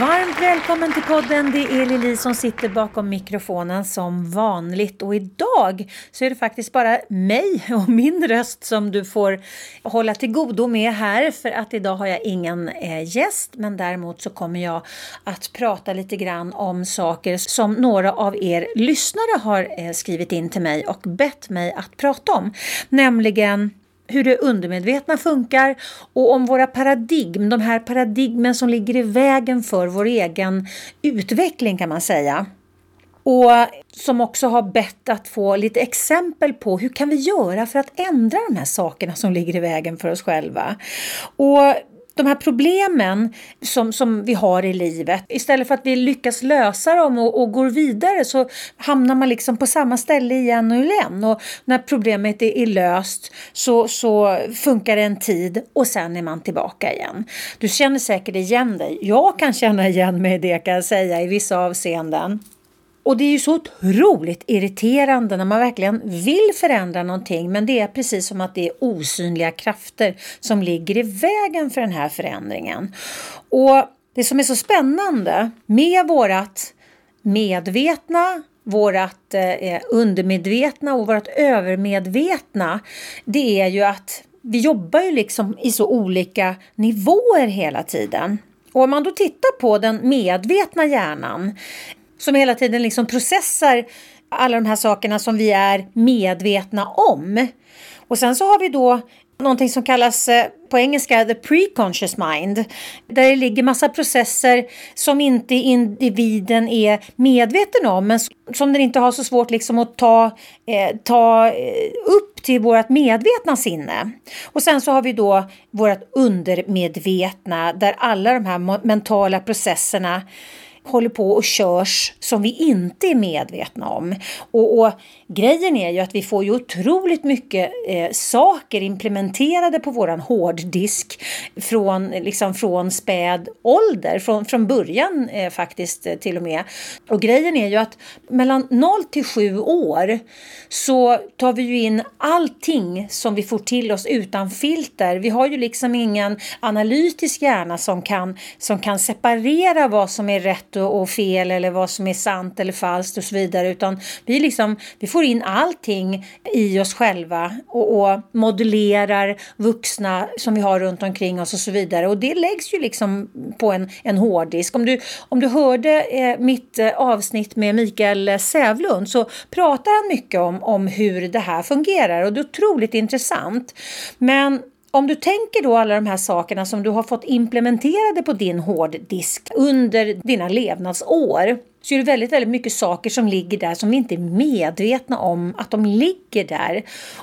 Varmt välkommen till podden. Det är Lili som sitter bakom mikrofonen som vanligt. Och idag så är det faktiskt bara mig och min röst som du får hålla till godo med här för att idag har jag ingen eh, gäst. Men däremot så kommer jag att prata lite grann om saker som några av er lyssnare har eh, skrivit in till mig och bett mig att prata om, nämligen hur det undermedvetna funkar och om våra paradigm, de här paradigmen som ligger i vägen för vår egen utveckling kan man säga. Och som också har bett att få lite exempel på hur kan vi göra för att ändra de här sakerna som ligger i vägen för oss själva. Och de här problemen som, som vi har i livet, istället för att vi lyckas lösa dem och, och går vidare så hamnar man liksom på samma ställe igen och igen. Och när problemet är, är löst så, så funkar det en tid och sen är man tillbaka igen. Du känner säkert igen dig. Jag kan känna igen mig i det kan jag säga i vissa avseenden. Och det är ju så otroligt irriterande när man verkligen vill förändra någonting men det är precis som att det är osynliga krafter som ligger i vägen för den här förändringen. Och det som är så spännande med vårat medvetna vårat eh, undermedvetna och vårt övermedvetna det är ju att vi jobbar ju liksom i så olika nivåer hela tiden. Och om man då tittar på den medvetna hjärnan som hela tiden liksom processar alla de här sakerna som vi är medvetna om. Och sen så har vi då någonting som kallas eh, på engelska the preconscious mind. Där det ligger massa processer som inte individen är medveten om men som den inte har så svårt liksom att ta, eh, ta eh, upp till vårt medvetna sinne. Och sen så har vi då vårt undermedvetna där alla de här mentala processerna håller på och körs som vi inte är medvetna om. Och, och grejen är ju att vi får ju otroligt mycket eh, saker implementerade på våran hårddisk från, liksom från späd ålder, från, från början eh, faktiskt eh, till och med. Och grejen är ju att mellan 0 till 7 år så tar vi ju in allting som vi får till oss utan filter. Vi har ju liksom ingen analytisk hjärna som kan, som kan separera vad som är rätt och, och fel eller vad som är sant eller falskt och så vidare utan vi, liksom, vi får in allting i oss själva och, och modellerar vuxna som vi har runt omkring oss och så vidare och det läggs ju liksom på en, en hårddisk. Om du, om du hörde eh, mitt eh, avsnitt med Mikael Sävlund så pratar han mycket om, om hur det här fungerar och det är otroligt intressant. Men om du tänker då alla de här sakerna som du har fått implementerade på din hårddisk under dina levnadsår så är det väldigt, väldigt mycket saker som ligger där som vi inte är medvetna om att de ligger där.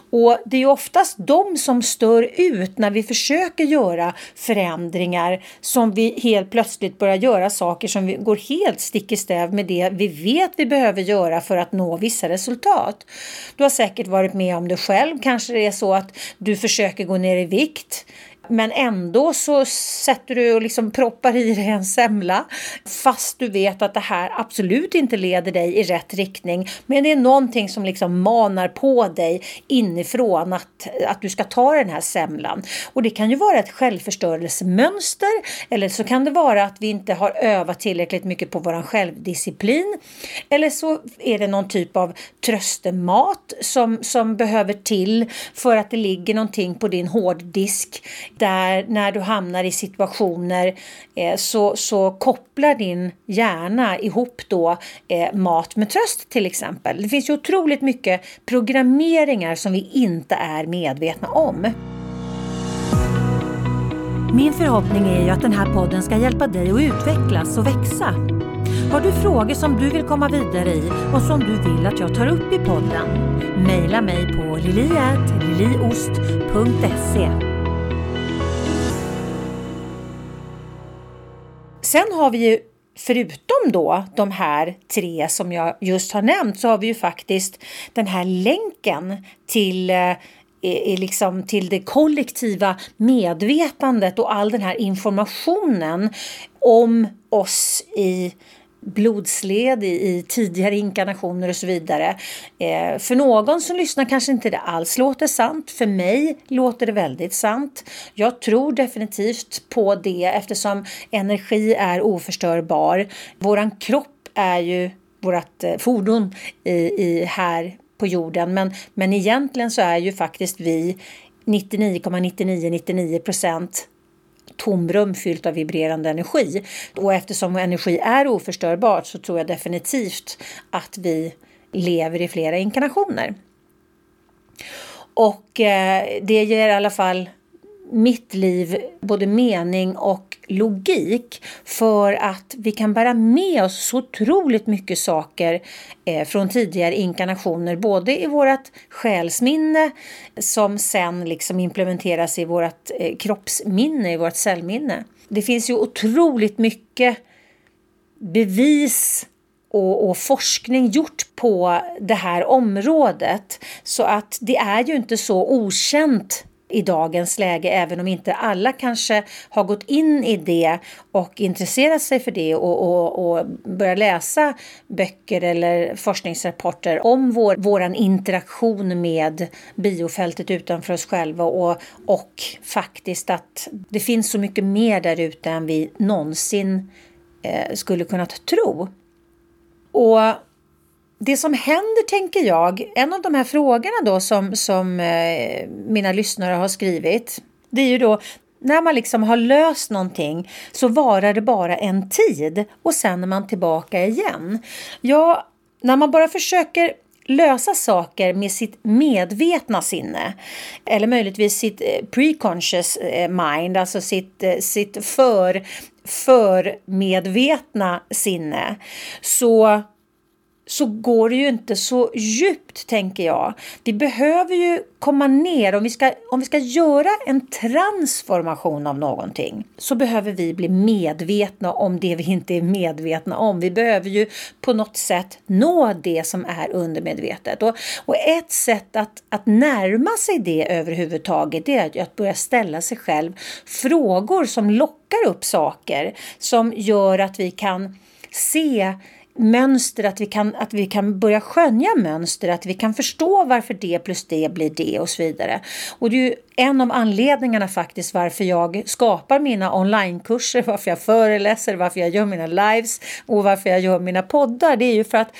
Och det är oftast de som stör ut när vi försöker göra förändringar som vi helt plötsligt börjar göra saker som vi går helt stick i stäv med det vi vet vi behöver göra för att nå vissa resultat. Du har säkert varit med om det själv. Kanske det är så att du försöker gå ner i vikt men ändå så sätter du och liksom proppar i dig en semla fast du vet att det här absolut inte leder dig i rätt riktning. Men det är någonting som liksom manar på dig inifrån att, att du ska ta den här semlan. Och det kan ju vara ett självförstörelsemönster eller så kan det vara att vi inte har övat tillräckligt mycket på vår självdisciplin. Eller så är det någon typ av tröstemat som, som behöver till för att det ligger någonting på din hårddisk där när du hamnar i situationer eh, så, så kopplar din hjärna ihop då eh, mat med tröst till exempel. Det finns ju otroligt mycket programmeringar som vi inte är medvetna om. Min förhoppning är ju att den här podden ska hjälpa dig att utvecklas och växa. Har du frågor som du vill komma vidare i och som du vill att jag tar upp i podden? Mejla mig på liliatliliost.se Sen har vi ju förutom då de här tre som jag just har nämnt så har vi ju faktiskt den här länken till eh, är liksom till det kollektiva medvetandet och all den här informationen om oss i blodsled i, i, tidigare inkarnationer och så vidare. Eh, för någon som lyssnar kanske inte det alls låter sant. För mig låter det väldigt sant. Jag tror definitivt på det eftersom energi är oförstörbar. Våran kropp är ju vårt eh, fordon i, i, här på jorden men, men egentligen så är ju faktiskt vi 99,9999 procent tomrum fyllt av vibrerande energi. Och eftersom energi är oförstörbart så tror jag definitivt att vi lever i flera inkarnationer. Och eh, det ger i alla fall mitt liv både mening och logik för att vi kan bära med oss så otroligt mycket saker eh, från tidigare inkarnationer, både i vårt själsminne som sen liksom implementeras i vårt eh, kroppsminne, i vårt cellminne. Det finns ju otroligt mycket bevis och, och, forskning gjort på det här området. Så att det är ju inte så okänt i dagens läge, även om inte alla kanske har gått in i det och intresserat sig för det och, och, och börjat läsa böcker eller forskningsrapporter om vår våran interaktion med biofältet utanför oss själva och, och faktiskt att det finns så mycket mer där ute än vi någonsin eh, skulle kunnat tro. Och det som händer, tänker jag, en av de här frågorna då som, som eh, mina lyssnare har skrivit, det är ju då när man liksom har löst någonting så varar det bara en tid och sen är man tillbaka igen. Ja, när man bara försöker lösa saker med sitt medvetna sinne eller möjligtvis sitt eh, preconscious eh, mind, alltså sitt, eh, sitt för, för medvetna sinne så så går det ju inte så djupt, tänker jag. Vi behöver ju komma ner. Om vi, ska, om vi ska göra en transformation av någonting så behöver vi bli medvetna om det vi inte är medvetna om. Vi behöver ju på något sätt nå det som är undermedvetet. Och, och ett sätt att, att närma sig det överhuvudtaget det är att börja ställa sig själv frågor som lockar upp saker som gör att vi kan se mönster, att vi, kan, att vi kan börja skönja mönster, att vi kan förstå varför det plus det blir det och så vidare. Och det är ju en av anledningarna faktiskt varför jag skapar mina onlinekurser, varför jag föreläser, varför jag gör mina lives och varför jag gör mina poddar. Det är ju för att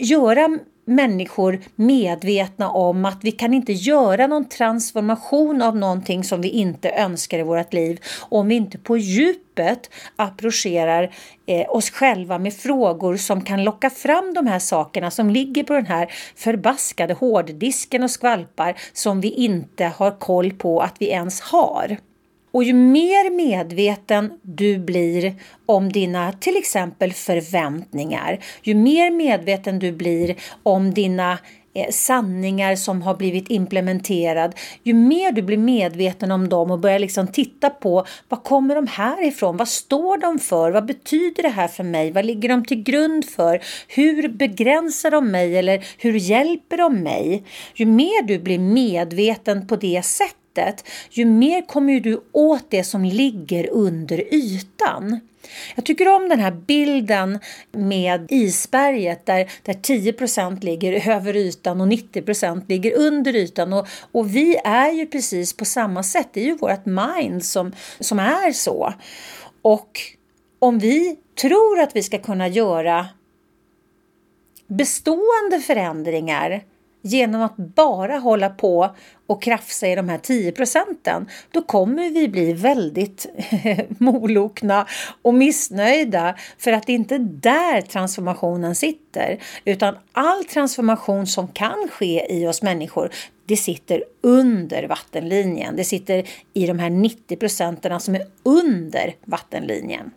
göra människor medvetna om att vi kan inte göra någon transformation av någonting som vi inte önskar i vårt liv om vi inte på djupet approcherar eh, oss själva med frågor som kan locka fram de här sakerna som ligger på den här förbaskade hårddisken och skvalpar som vi inte har koll på att vi ens har. Och ju mer medveten du blir om dina till exempel förväntningar, ju mer medveten du blir om dina eh, sanningar som har blivit implementerad, ju mer du blir medveten om dem och börjar liksom titta på vad kommer de här ifrån? Vad står de för? Vad betyder det här för mig? Vad ligger de till grund för? Hur begränsar de mig eller hur hjälper de mig? Ju mer du blir medveten på det sättet sättet, ju mer kommer du åt det som ligger under ytan. Jag tycker om den här bilden med isberget där, där 10% ligger över ytan och 90% ligger under ytan. Och, och vi är ju precis på samma sätt. Det är ju vårt mind som, som är så. Och om vi tror att vi ska kunna göra bestående förändringar genom att bara hålla på och krafsa i de här 10 procenten, då kommer vi bli väldigt molokna och missnöjda för att det är inte där transformationen sitter. Utan all transformation som kan ske i oss människor, det sitter under vattenlinjen. Det sitter i de här 90 procenten som är under vattenlinjen.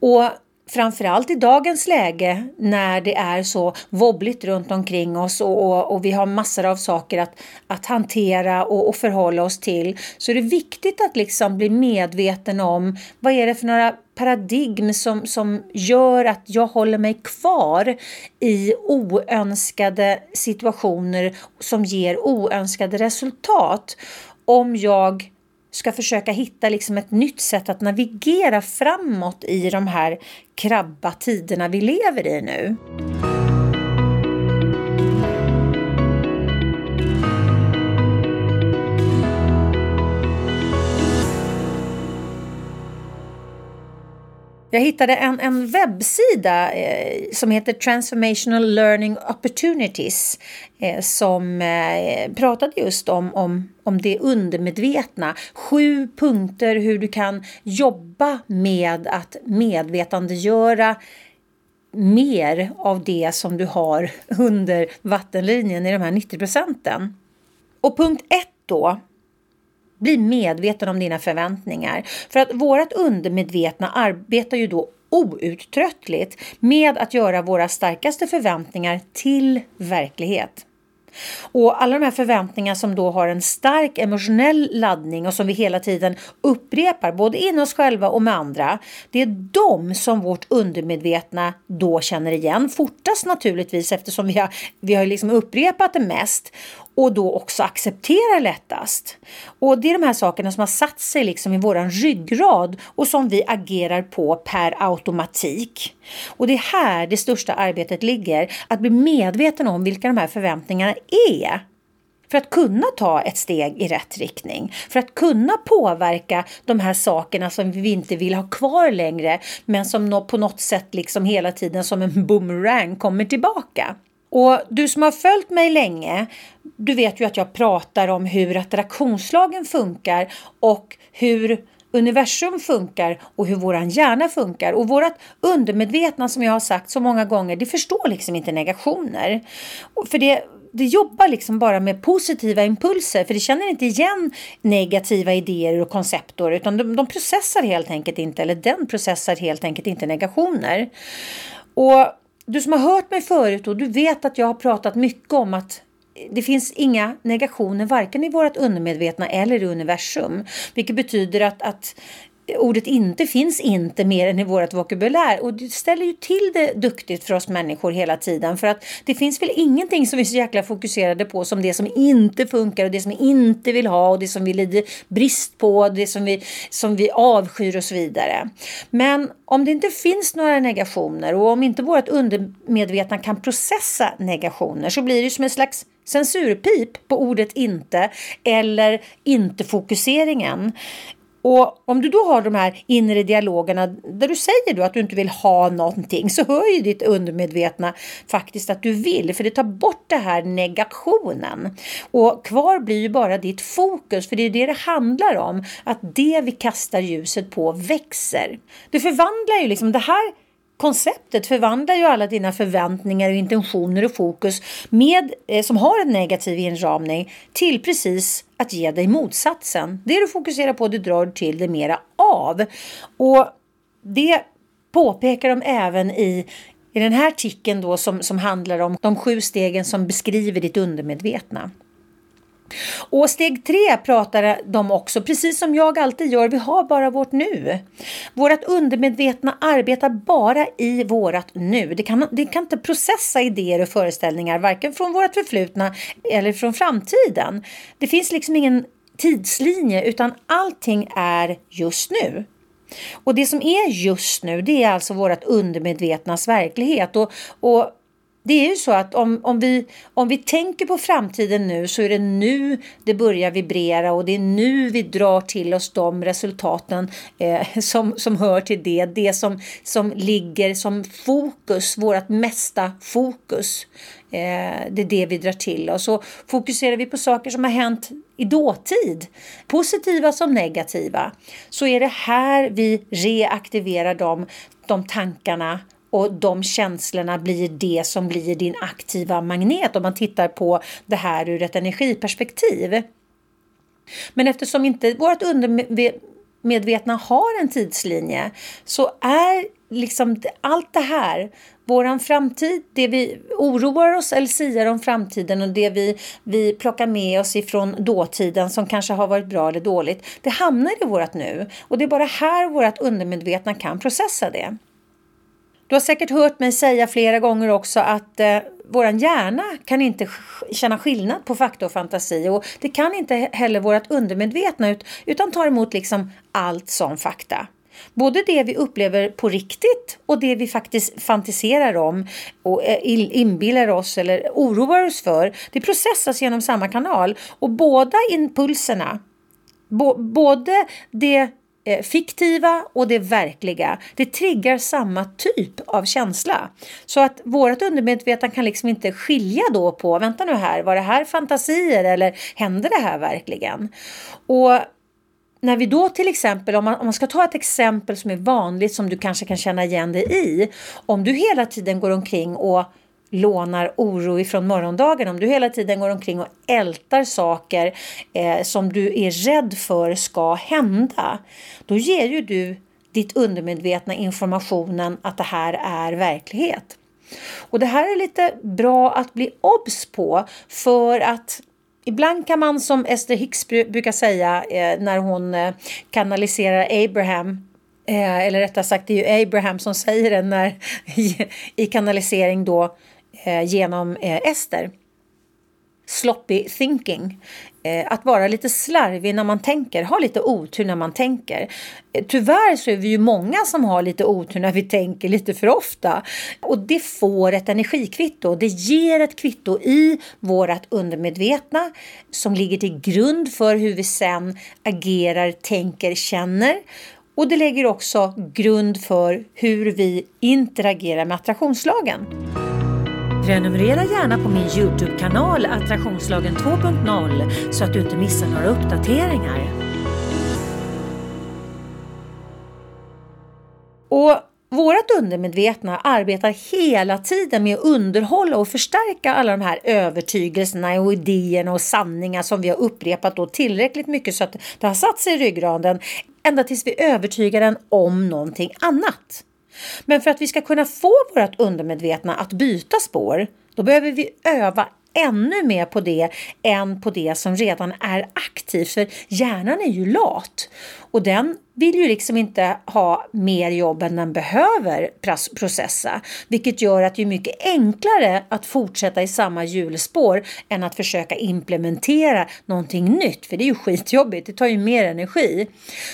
Och framförallt i dagens läge när det är så wobbligt runt omkring oss och, och, och vi har massor av saker att, att hantera och, och, förhålla oss till så är det viktigt att liksom bli medveten om vad är det för några paradigm som, som gör att jag håller mig kvar i oönskade situationer som ger oönskade resultat. Om jag ska försöka hitta liksom ett nytt sätt att navigera framåt i de här krabba tiderna vi lever i nu. Jag hittade en, en webbsida eh, som heter Transformational Learning Opportunities eh, som eh, pratade just om, om, om det undermedvetna. Sju punkter hur du kan jobba med att medvetandegöra mer av det som du har under vattenlinjen i de här 90 procenten. Och punkt ett då bli medveten om dina förväntningar. För att vårt undermedvetna arbetar ju då outtröttligt med att göra våra starkaste förväntningar till verklighet. Och alla de här förväntningarna som då har en stark emotionell laddning och som vi hela tiden upprepar både in oss själva och med andra. Det är de som vårt undermedvetna då känner igen fortast naturligtvis eftersom vi har, vi har liksom upprepat det mest och då också accepterar lättast. Och det är de här sakerna som har satt sig liksom i våran ryggrad och som vi agerar på per automatik. Och det är här det största arbetet ligger, att bli medveten om vilka de här förväntningarna är för att kunna ta ett steg i rätt riktning. För att kunna påverka de här sakerna som vi inte vill ha kvar längre men som på något sätt liksom hela tiden som en boomerang kommer tillbaka. Och du som har följt mig länge, du vet ju att jag pratar om hur attraktionslagen funkar och hur universum funkar och hur våran hjärna funkar. Och vårat undermedvetna som jag har sagt så många gånger, det förstår liksom inte negationer. För det, det jobbar liksom bara med positiva impulser för det känner inte igen negativa idéer och konceptor utan de, de processar helt enkelt inte, eller den processar helt enkelt inte negationer. Och du som har hört mig förut och du vet att jag har pratat mycket om att det finns inga negationer varken i vårt undermedvetna eller i universum. Vilket betyder att, att ordet inte finns inte mer än i vårt vokabulär och det ställer ju till det duktigt för oss människor hela tiden för att det finns väl ingenting som vi är så jäkla fokuserade på som det som inte funkar och det som vi inte vill ha och det som vi lider brist på, det som vi, som vi avskyr och så vidare. Men om det inte finns några negationer och om inte vårt undermedvetna kan processa negationer så blir det som en slags censurpip på ordet inte eller inte-fokuseringen. Och om du då har de här inre dialogerna där du säger då att du inte vill ha någonting så hör ju ditt undermedvetna faktiskt att du vill för det tar bort det här negationen. Och kvar blir ju bara ditt fokus för det är det det handlar om att det vi kastar ljuset på växer. Det förvandlar ju liksom det här konceptet förvandlar ju alla dina förväntningar och intentioner och fokus med, eh, som har en negativ inramning till precis att ge dig motsatsen. Det du fokuserar på du drar du till det mera av. Och det påpekar de även i, i den här artikeln då som, som handlar om de sju stegen som beskriver ditt undermedvetna. Och steg tre pratar de också, precis som jag alltid gör, vi har bara vårt nu. Vårt undermedvetna arbetar bara i vårt nu. Det kan, det kan inte processa idéer och föreställningar, varken från vårt förflutna eller från framtiden. Det finns liksom ingen tidslinje, utan allting är just nu. Och det som är just nu, det är alltså vårt undermedvetnas verklighet. Och, och det är ju så att om, om, vi, om vi tänker på framtiden nu så är det nu det börjar vibrera och det är nu vi drar till oss de resultaten eh, som, som hör till det. Det som, som ligger som fokus, vårt mesta fokus. Eh, det är det vi drar till oss. Och fokuserar vi på saker som har hänt i dåtid, positiva som negativa, så är det här vi reaktiverar de, de tankarna och de känslorna blir det som blir din aktiva magnet om man tittar på det här ur ett energiperspektiv. Men eftersom inte vårt undermedvetna har en tidslinje så är liksom allt det här, våran framtid, det vi oroar oss eller siar om framtiden och det vi, vi plockar med oss ifrån dåtiden som kanske har varit bra eller dåligt, det hamnar i vårt nu. Och det är bara här vårt undermedvetna kan processa det. Du har säkert hört mig säga flera gånger också att eh, våran hjärna kan inte känna skillnad på fakta och fantasi och det kan inte heller vårt undermedvetna ut, utan tar emot liksom allt som fakta. Både det vi upplever på riktigt och det vi faktiskt fantiserar om och eh, inbillar oss eller oroar oss för, det processas genom samma kanal och båda impulserna, både det Eh, fiktiva och det verkliga, det triggar samma typ av känsla. Så att vårt undermedvetna kan liksom inte skilja då på, vänta nu här, var det här fantasier eller hände det här verkligen? Och när vi då till exempel, om man, om man ska ta ett exempel som är vanligt som du kanske kan känna igen dig i. Om du hela tiden går omkring och lånar oro ifrån morgondagen, om du hela tiden går omkring och ältar saker eh, som du är rädd för ska hända, då ger ju du ditt undermedvetna informationen att det här är verklighet. Och det här är lite bra att bli obs på för att Ibland kan man som Esther Hicks brukar säga eh, när hon eh, kanaliserar Abraham eh, eller rättare sagt det är ju Abraham som säger det när, i kanalisering då eh, Eh, genom eh, Ester. Sloppy thinking. Eh, att vara lite slarvig när man tänker, ha lite otur när man tänker. Eh, tyvärr så är vi ju många som har lite otur när vi tänker lite för ofta. Och det får ett energikvitto. Det ger ett kvitto i vårt undermedvetna som ligger till grund för hur vi sen agerar, tänker, känner. Och det lägger också grund för hur vi interagerar med attraktionslagen. Prenumerera gärna på min Youtube-kanal Attraktionslagen 2.0 så att du inte missar några uppdateringar. Och vårt undermedvetna arbetar hela tiden med att underhålla och förstärka alla de här övertygelserna och idéerna och sanningar som vi har upprepat då tillräckligt mycket så att det har satt sig i ryggraden ända tills vi övertygar den om någonting annat. Men för att vi ska kunna få vårt undermedvetna att byta spår, då behöver vi öva ännu mer på det än på det som redan är aktivt. För hjärnan är ju lat och den vill ju liksom inte ha mer jobb än den behöver processa. Vilket gör att det är mycket enklare att fortsätta i samma hjulspår än att försöka implementera någonting nytt. För det är ju skitjobbigt, det tar ju mer energi.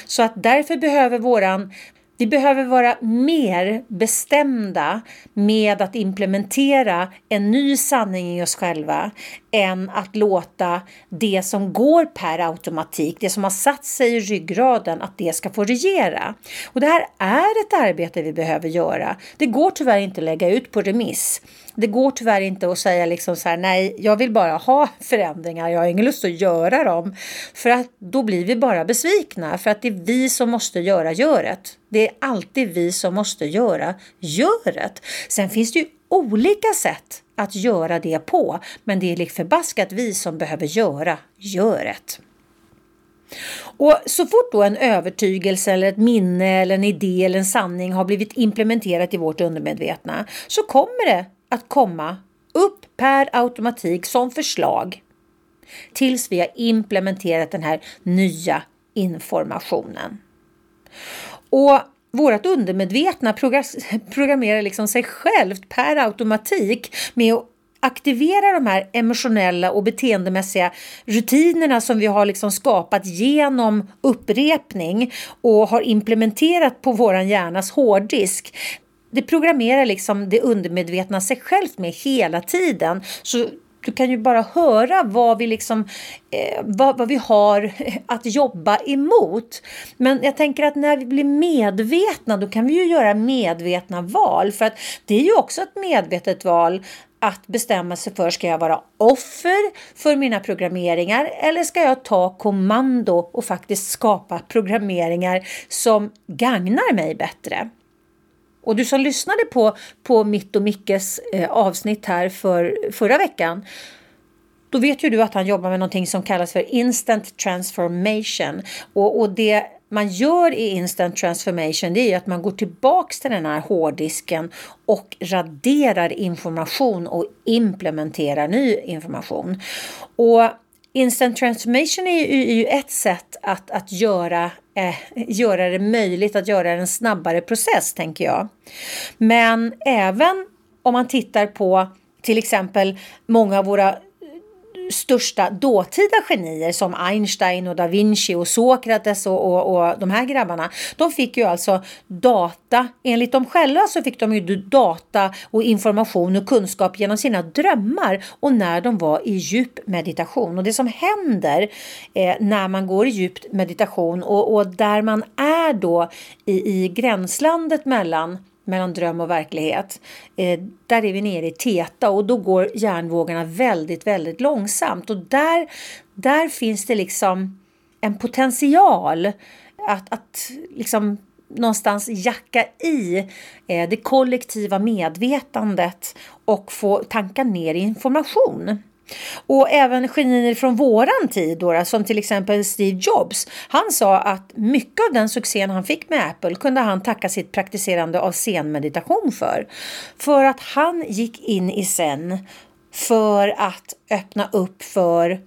Så att därför behöver våran vi behöver vara mer bestämda med att implementera en ny sanning i oss själva än att låta det som går per automatik, det som har satt sig i ryggraden, att det ska få regera. Och det här är ett arbete vi behöver göra. Det går tyvärr inte att lägga ut på remiss. Det går tyvärr inte att säga liksom så här, nej, jag vill bara ha förändringar, jag har ingen lust att göra dem. För att då blir vi bara besvikna, för att det är vi som måste göra göret. Det är alltid vi som måste göra göret. Sen finns det ju olika sätt att göra det på, men det är lik förbaskat vi som behöver göra göret. Och så fort då en övertygelse eller ett minne eller en idé eller en sanning har blivit implementerat i vårt undermedvetna så kommer det att komma upp per automatik som förslag tills vi har implementerat den här nya informationen. Och vårt undermedvetna programmerar liksom sig självt per automatik med att aktivera de här emotionella och beteendemässiga rutinerna som vi har liksom skapat genom upprepning och har implementerat på våran hjärnas hårddisk det programmerar liksom det undermedvetna sig självt med hela tiden. Så du kan ju bara höra vad vi, liksom, eh, vad, vad vi har eh, att jobba emot. Men jag tänker att när vi blir medvetna då kan vi ju göra medvetna val. För att det är ju också ett medvetet val att bestämma sig för, ska jag vara offer för mina programmeringar eller ska jag ta kommando och faktiskt skapa programmeringar som gagnar mig bättre? Och du som lyssnade på, på mitt och Mickes eh, avsnitt här för förra veckan då vet ju du att han jobbar med någonting som kallas för instant transformation. Och, och det man gör i instant transformation det är att man går tillbaks till den här hårddisken och raderar information och implementerar ny information. Och Instant transformation är ju, är ju ett sätt att, att göra, eh, göra det möjligt att göra en snabbare process, tänker jag. Men även om man tittar på till exempel många av våra största dåtida genier som Einstein och Da Vinci och Sokrates och, och, och, de här grabbarna. De fick ju alltså data, enligt dem själva så fick de ju data och information och kunskap genom sina drömmar och när de var i djup meditation. Och det som händer eh, när man går i djup meditation och, och där man är då i, i gränslandet mellan mellan dröm och verklighet. Eh, där är vi nere i teta och då går hjärnvågorna väldigt, väldigt långsamt och där, där finns det liksom en potential att, att liksom någonstans jacka i eh, det kollektiva medvetandet och få tanka ner information. Och även genier från våran tid, då, som till exempel Steve Jobs, han sa att mycket av den succén han fick med Apple kunde han tacka sitt praktiserande av scenmeditation för. För att han gick in i zen för att öppna upp för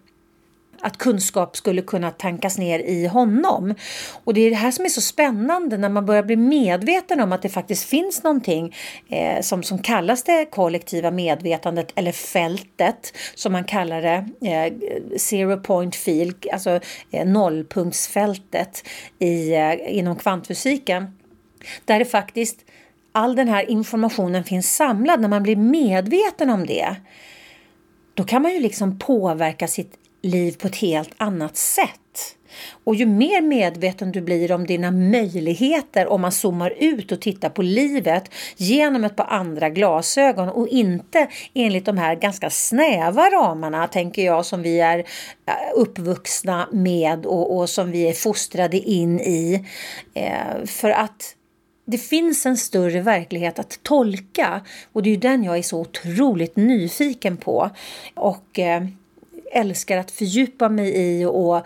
att kunskap skulle kunna tankas ner i honom. Och det är det här som är så spännande när man börjar bli medveten om att det faktiskt finns någonting eh, som, som kallas det kollektiva medvetandet eller fältet som man kallar det, eh, zero point field, alltså eh, nollpunktsfältet i, eh, inom kvantfysiken. Där det faktiskt all den här informationen finns samlad när man blir medveten om det då kan man ju liksom påverka sitt liv på ett helt annat sätt. Och ju mer medveten du blir om dina möjligheter om man zoomar ut och tittar på livet genom ett par andra glasögon och inte enligt de här ganska snäva ramarna, tänker jag, som vi är eh, uppvuxna med och, och som vi är fostrade in i. Eh, för att det finns en större verklighet att tolka och det är ju den jag är så otroligt nyfiken på. Och eh, älskar att fördjupa mig i och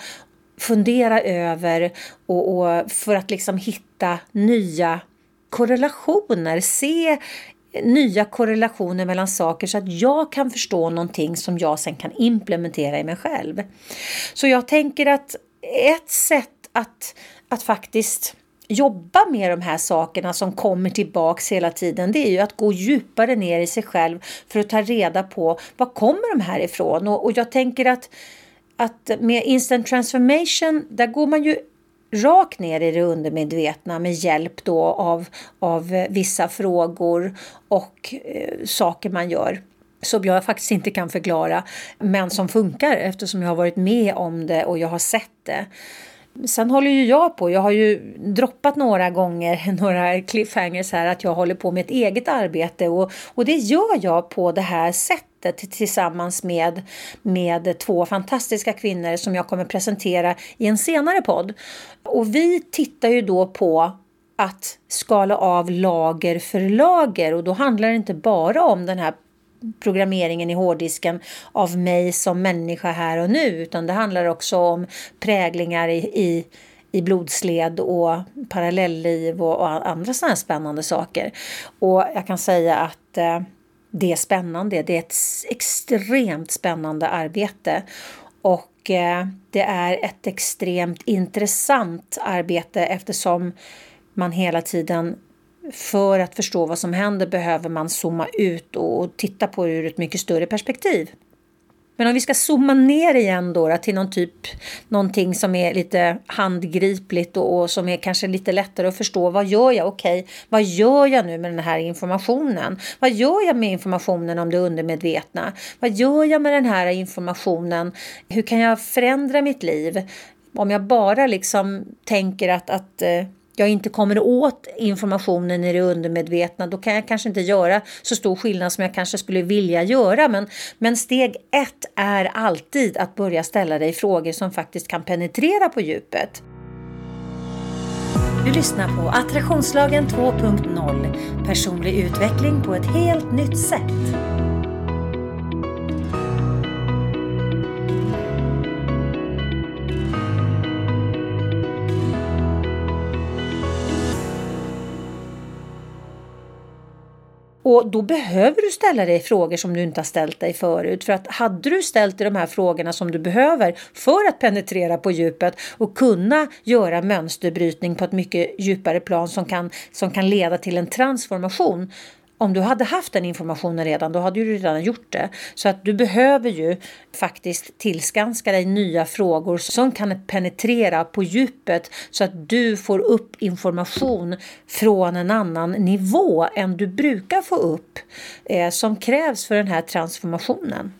fundera över och, och för att liksom hitta nya korrelationer, se nya korrelationer mellan saker så att jag kan förstå någonting som jag sen kan implementera i mig själv. Så jag tänker att ett sätt att, att faktiskt jobba med de här sakerna som kommer tillbaks hela tiden det är ju att gå djupare ner i sig själv för att ta reda på var kommer de här ifrån och, och jag tänker att, att med instant transformation där går man ju rakt ner i det undermedvetna med hjälp då av, av vissa frågor och eh, saker man gör som jag faktiskt inte kan förklara men som funkar eftersom jag har varit med om det och jag har sett det. Sen håller ju jag på, jag har ju droppat några gånger, några cliffhangers här, att jag håller på med ett eget arbete. Och, och det gör jag på det här sättet tillsammans med, med två fantastiska kvinnor som jag kommer presentera i en senare podd. Och vi tittar ju då på att skala av lager för lager. Och då handlar det inte bara om den här programmeringen i hårddisken av mig som människa här och nu utan det handlar också om präglingar i, i, i blodsled och parallellliv och, och andra sådana här spännande saker. Och jag kan säga att eh, det är spännande. Det är ett extremt spännande arbete och eh, det är ett extremt intressant arbete eftersom man hela tiden för att förstå vad som händer behöver man zooma ut och titta på det ur ett mycket större perspektiv. Men om vi ska zooma ner igen då, då till någon typ, någonting som är lite handgripligt och, och, som är kanske lite lättare att förstå. Vad gör jag? Okej, okay, vad gör jag nu med den här informationen? Vad gör jag med informationen om det undermedvetna? Vad gör jag med den här informationen? Hur kan jag förändra mitt liv? Om jag bara liksom tänker att, att eh, jag inte kommer åt informationen i det undermedvetna, då kan jag kanske inte göra så stor skillnad som jag kanske skulle vilja göra. Men, men steg ett är alltid att börja ställa dig frågor som faktiskt kan penetrera på djupet. Du lyssnar på Attraktionslagen 2.0, personlig utveckling på ett helt nytt sätt. Och då behöver du ställa dig frågor som du inte har ställt dig förut. För att hade du ställt dig de här frågorna som du behöver för att penetrera på djupet och kunna göra mönsterbrytning på ett mycket djupare plan som kan, som kan leda till en transformation om du hade haft den informationen redan, då hade du redan gjort det. Så att du behöver ju faktiskt tillskanska dig nya frågor som kan penetrera på djupet så att du får upp information från en annan nivå än du brukar få upp eh, som krävs för den här transformationen.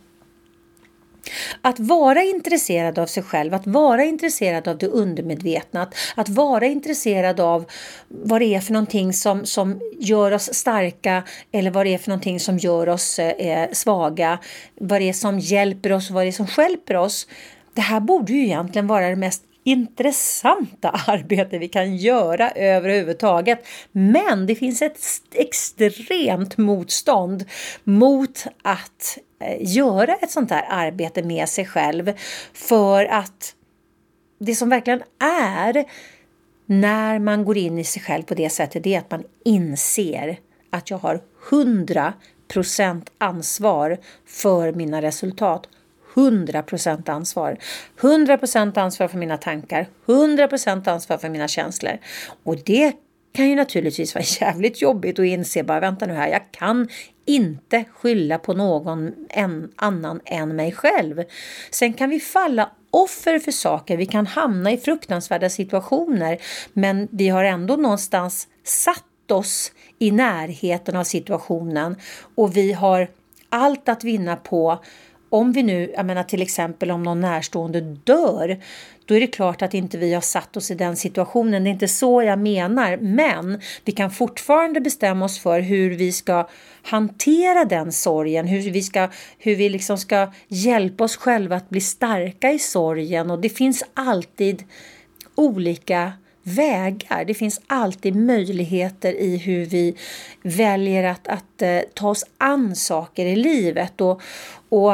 Att vara intresserad av sig själv, att vara intresserad av det undermedvetna, att, att vara intresserad av vad det är för någonting som, som gör oss starka eller vad det är för någonting som gör oss eh, eh svaga, vad det är som hjälper oss och vad det är som skälper oss. Det här borde ju egentligen vara det mest intressanta arbete vi kan göra överhuvudtaget. Men det finns ett extremt motstånd mot att Eh, göra ett sånt här arbete med sig själv för att det som verkligen är när man går in i sig själv på det sättet det är att man inser att jag har 100% ansvar för mina resultat. 100% ansvar. 100% ansvar för mina tankar, 100% ansvar för mina känslor. Och det kan ju naturligtvis vara jävligt jobbigt att inse bara vänta nu här, jag kan inte skylla på någon en, annan än mig själv. Sen kan vi falla offer för saker, vi kan hamna i fruktansvärda situationer, men vi har ändå någonstans satt oss i närheten av situationen och vi har allt att vinna på om vi nu, jag menar till exempel om någon närstående dör, då är det klart att inte vi har satt oss i den situationen. Det är inte så jag menar, men vi kan fortfarande bestämma oss för hur vi ska hantera den sorgen, hur vi, ska, hur vi liksom ska hjälpa oss själva att bli starka i sorgen och det finns alltid olika vägar. Det finns alltid möjligheter i hur vi väljer att, att eh, ta oss an saker i livet. Och, och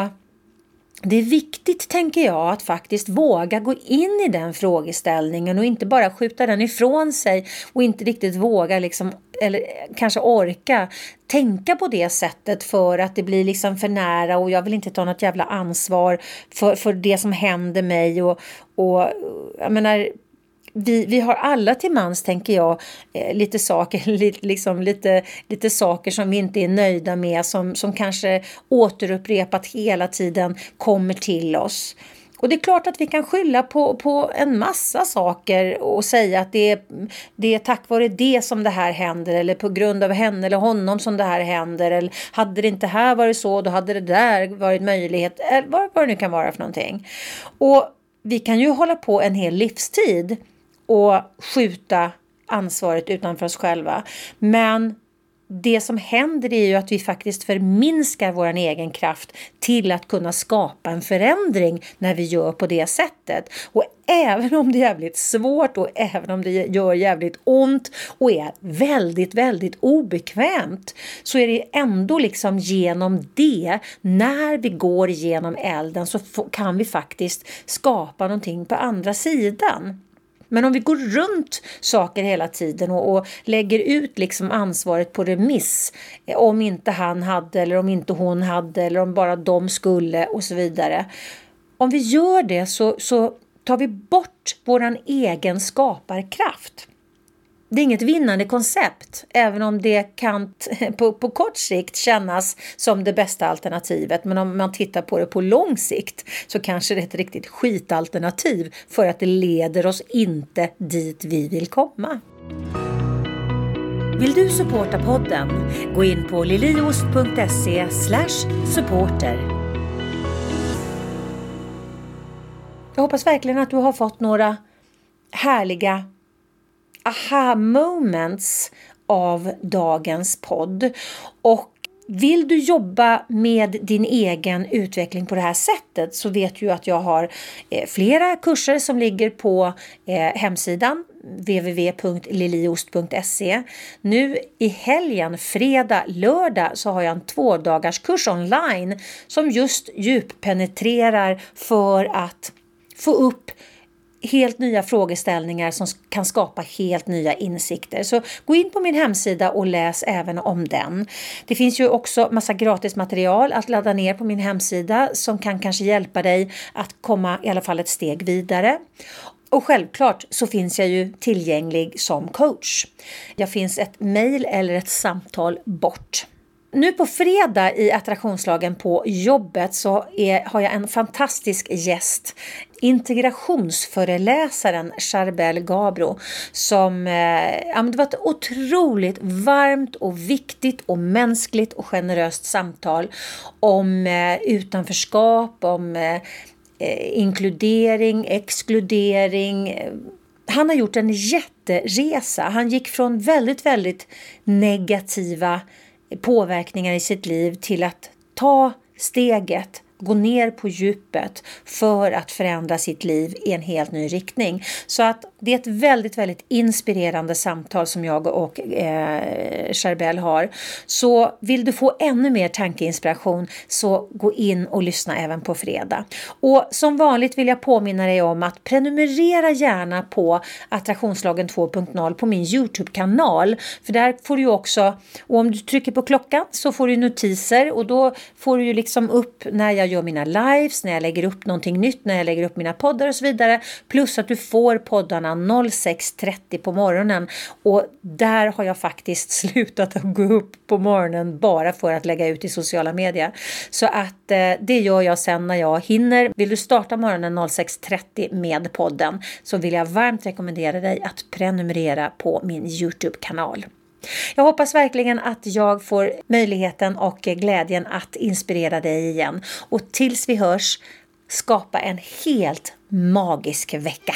det är viktigt, tänker jag, att faktiskt våga gå in i den frågeställningen och inte bara skjuta den ifrån sig och inte riktigt våga liksom, eller eh, kanske orka tänka på det sättet för att det blir liksom för nära och jag vill inte ta något jävla ansvar för, för det som händer mig och, och jag menar vi, vi har alla till mans, tänker jag, eh, lite saker, liksom lite, lite saker som vi inte är nöjda med, som, som kanske återupprepat hela tiden kommer till oss. Och det är klart att vi kan skylla på, på en massa saker och säga att det är, det är tack vare det som det här händer eller på grund av henne eller honom som det här händer. Eller hade det inte här varit så, då hade det där varit möjlighet. Eller vad, vad det nu kan vara för någonting. Och vi kan ju hålla på en hel livstid och skjuta ansvaret utanför oss själva. Men det som händer är ju att vi faktiskt förminskar vår egen kraft till att kunna skapa en förändring när vi gör på det sättet. Och även om det är jävligt svårt och även om det gör jävligt ont och är väldigt, väldigt obekvämt så är det ändå liksom genom det, när vi går igenom elden så kan vi faktiskt skapa någonting på andra sidan. Men om vi går runt saker hela tiden och, och lägger ut liksom ansvaret på remiss eh, om inte han hade eller om inte hon hade eller om bara de skulle och så vidare. Om vi gör det så, så tar vi bort vår egen skaparkraft det är inget vinnande koncept, även om det kan på, på kort sikt kännas som det bästa alternativet. Men om man tittar på det på lång sikt så kanske det är ett riktigt skitalternativ för att det leder oss inte dit vi vill komma. Vill du supporta podden? Gå in på liliost.se supporter. Jag hoppas verkligen att du har fått några härliga aha moments av dagens podd. Och vill du jobba med din egen utveckling på det här sättet så vet du att jag har eh, flera kurser som ligger på eh, hemsidan www.liliost.se. Nu i helgen, fredag, lördag, så har jag en tvådagarskurs online som just djuppenetrerar för att få upp helt nya frågeställningar som kan skapa helt nya insikter. Så gå in på min hemsida och läs även om den. Det finns ju också massa gratis material att ladda ner på min hemsida som kan kanske hjälpa dig att komma i alla fall ett steg vidare. Och självklart så finns jag ju tillgänglig som coach. Jag finns ett mejl eller ett samtal bort. Nu på fredag i attraktionslagen på jobbet så är, har jag en fantastisk gäst. Integrationsföreläsaren Charbel Gabro som eh, ja, det var ett otroligt varmt och viktigt och mänskligt och generöst samtal om eh, utanförskap, om eh, inkludering, exkludering. Han har gjort en jätteresa. Han gick från väldigt, väldigt negativa påverkningar i sitt liv till att ta steget gå ner på djupet för att förändra sitt liv i en helt ny riktning. Så att det är ett väldigt, väldigt inspirerande samtal som jag och eh, Charbel har. Så vill du få ännu mer tankeinspiration så gå in och lyssna även på fredag. Och som vanligt vill jag påminna dig om att prenumerera gärna på Attraktionslagen 2.0 på min Youtube-kanal. För där får du också, och om du trycker på klockan så får du notiser och då får du ju liksom upp när jag gör mina lives, när jag lägger upp någonting nytt, när jag lägger upp mina poddar och så vidare. Plus att du får poddarna 06.30 på morgonen och där har jag faktiskt slutat att gå upp på morgonen bara för att lägga ut i sociala medier. Så att eh, det gör jag sen när jag hinner. Vill du starta morgonen 06.30 med podden så vill jag varmt rekommendera dig att prenumerera på min Youtube-kanal. Jag hoppas verkligen att jag får möjligheten och glädjen att inspirera dig igen. Och tills vi hörs, skapa en helt magisk vecka.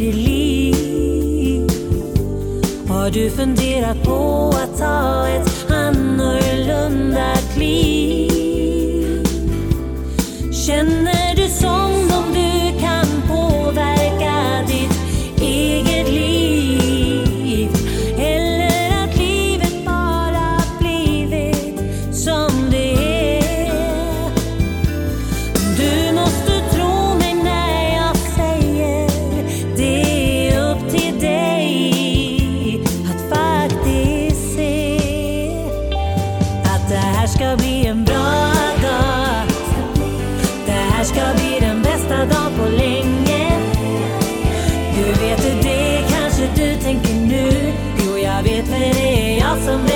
ditt liv? Har du funderat på att ta ett annorlunda kliv? Känner du som jag vet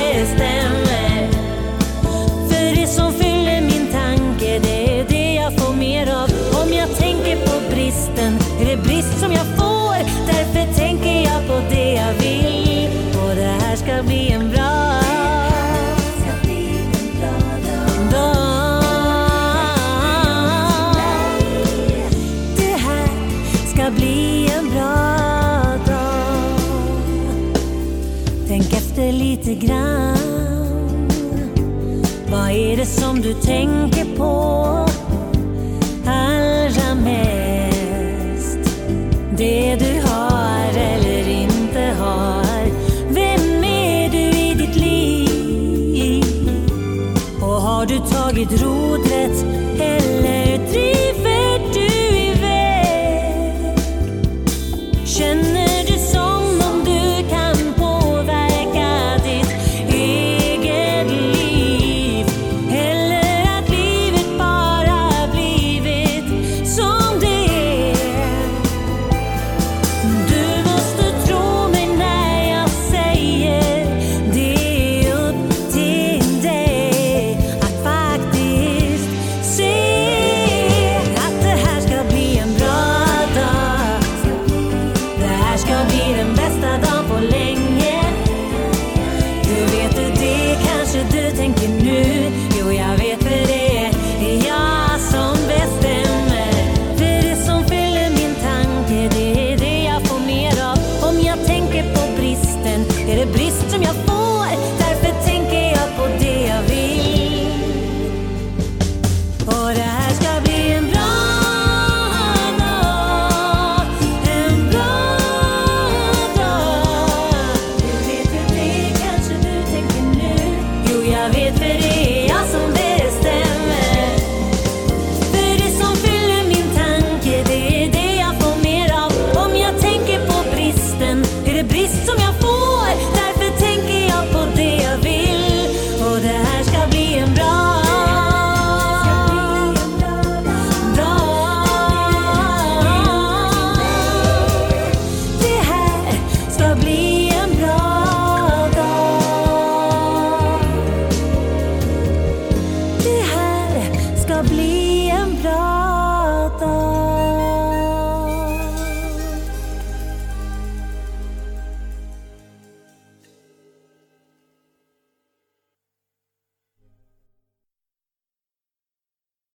du tänker på. 要不